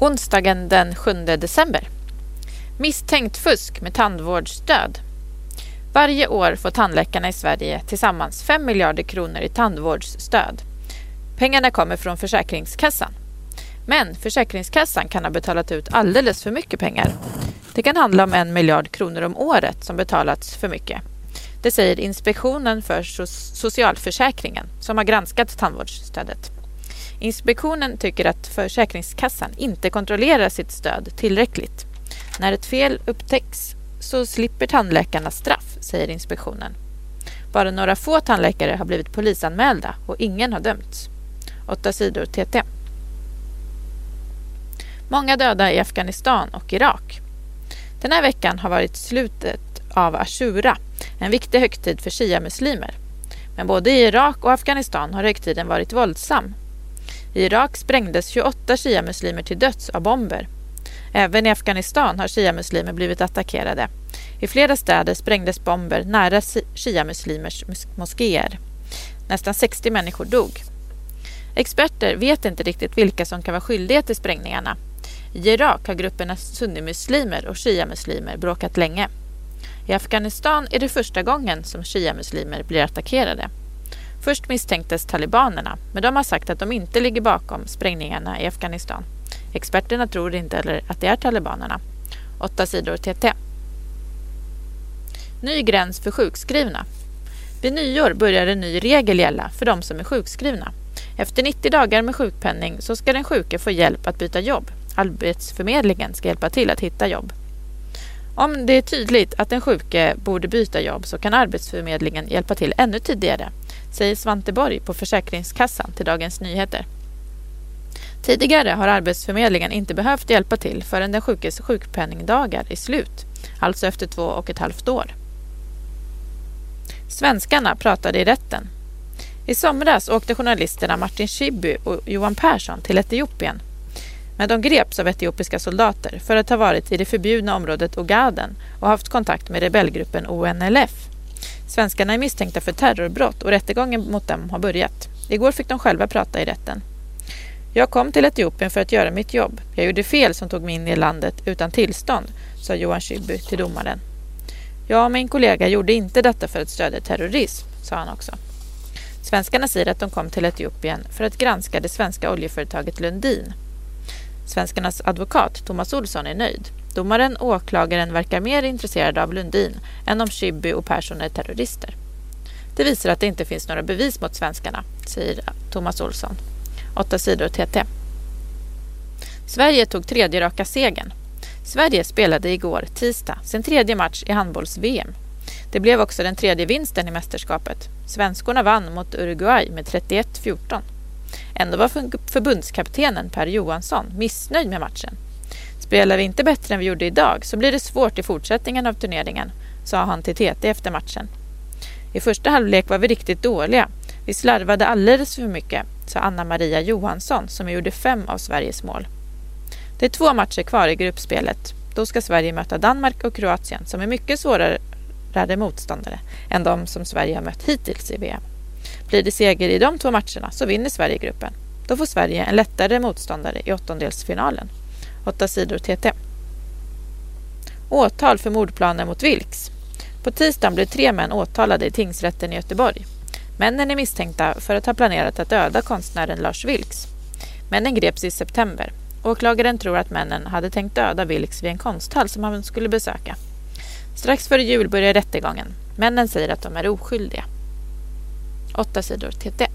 Onsdagen den 7 december. Misstänkt fusk med tandvårdsstöd. Varje år får tandläkarna i Sverige tillsammans 5 miljarder kronor i tandvårdsstöd. Pengarna kommer från Försäkringskassan. Men Försäkringskassan kan ha betalat ut alldeles för mycket pengar. Det kan handla om en miljard kronor om året som betalats för mycket. Det säger Inspektionen för socialförsäkringen som har granskat tandvårdsstödet. Inspektionen tycker att Försäkringskassan inte kontrollerar sitt stöd tillräckligt. När ett fel upptäcks så slipper tandläkarna straff, säger inspektionen. Bara några få tandläkare har blivit polisanmälda och ingen har dömts. 8 sidor TT. Många döda i Afghanistan och Irak. Den här veckan har varit slutet av Ashura, en viktig högtid för shia-muslimer. Men både i Irak och Afghanistan har högtiden varit våldsam. I Irak sprängdes 28 shia-muslimer till döds av bomber. Även i Afghanistan har shia-muslimer blivit attackerade. I flera städer sprängdes bomber nära shia-muslimers moskéer. Nästan 60 människor dog. Experter vet inte riktigt vilka som kan vara skyldiga till sprängningarna. I Irak har grupperna sunnimuslimer och shia-muslimer bråkat länge. I Afghanistan är det första gången som shia-muslimer blir attackerade. Först misstänktes talibanerna, men de har sagt att de inte ligger bakom sprängningarna i Afghanistan. Experterna tror inte heller att det är talibanerna. 8 sidor TT. Ny gräns för sjukskrivna. Vid nyår börjar en ny regel gälla för de som är sjukskrivna. Efter 90 dagar med sjukpenning så ska den sjuke få hjälp att byta jobb. Arbetsförmedlingen ska hjälpa till att hitta jobb. Om det är tydligt att den sjuke borde byta jobb så kan Arbetsförmedlingen hjälpa till ännu tidigare, säger Svante Borg på Försäkringskassan till Dagens Nyheter. Tidigare har Arbetsförmedlingen inte behövt hjälpa till förrän den sjukes sjukpenningdagar är slut, alltså efter två och ett halvt år. Svenskarna pratade i rätten. I somras åkte journalisterna Martin Schibbye och Johan Persson till Etiopien men de greps av etiopiska soldater för att ha varit i det förbjudna området Ogaden och haft kontakt med rebellgruppen ONLF. Svenskarna är misstänkta för terrorbrott och rättegången mot dem har börjat. Igår fick de själva prata i rätten. Jag kom till Etiopien för att göra mitt jobb. Jag gjorde fel som tog mig in i landet utan tillstånd, sa Johan Schibbye till domaren. Jag och min kollega gjorde inte detta för att stödja terrorism, sa han också. Svenskarna säger att de kom till Etiopien för att granska det svenska oljeföretaget Lundin Svenskarnas advokat Thomas Olsson är nöjd. Domaren och åklagaren verkar mer intresserade av Lundin än om Schibbye och Persson är terrorister. Det visar att det inte finns några bevis mot svenskarna, säger Thomas Olsson. 8 sidor TT. Sverige tog tredje raka segern. Sverige spelade igår, tisdag, sin tredje match i handbolls-VM. Det blev också den tredje vinsten i mästerskapet. Svenskorna vann mot Uruguay med 31-14. Ändå var förbundskaptenen Per Johansson missnöjd med matchen. Spelar vi inte bättre än vi gjorde idag så blir det svårt i fortsättningen av turneringen, sa han till TT efter matchen. I första halvlek var vi riktigt dåliga. Vi slarvade alldeles för mycket, sa Anna-Maria Johansson som gjorde fem av Sveriges mål. Det är två matcher kvar i gruppspelet. Då ska Sverige möta Danmark och Kroatien som är mycket svårare motståndare än de som Sverige har mött hittills i VM. Blir det seger i de två matcherna så vinner Sverige gruppen. Då får Sverige en lättare motståndare i åttondelsfinalen. 8 sidor TT. Åtal för mordplaner mot Vilks. På tisdagen blev tre män åtalade i tingsrätten i Göteborg. Männen är misstänkta för att ha planerat att döda konstnären Lars Vilks. Männen greps i september. Åklagaren tror att männen hade tänkt döda Vilks vid en konsthall som han skulle besöka. Strax före jul börjar rättegången. Männen säger att de är oskyldiga. 8 sidor TT.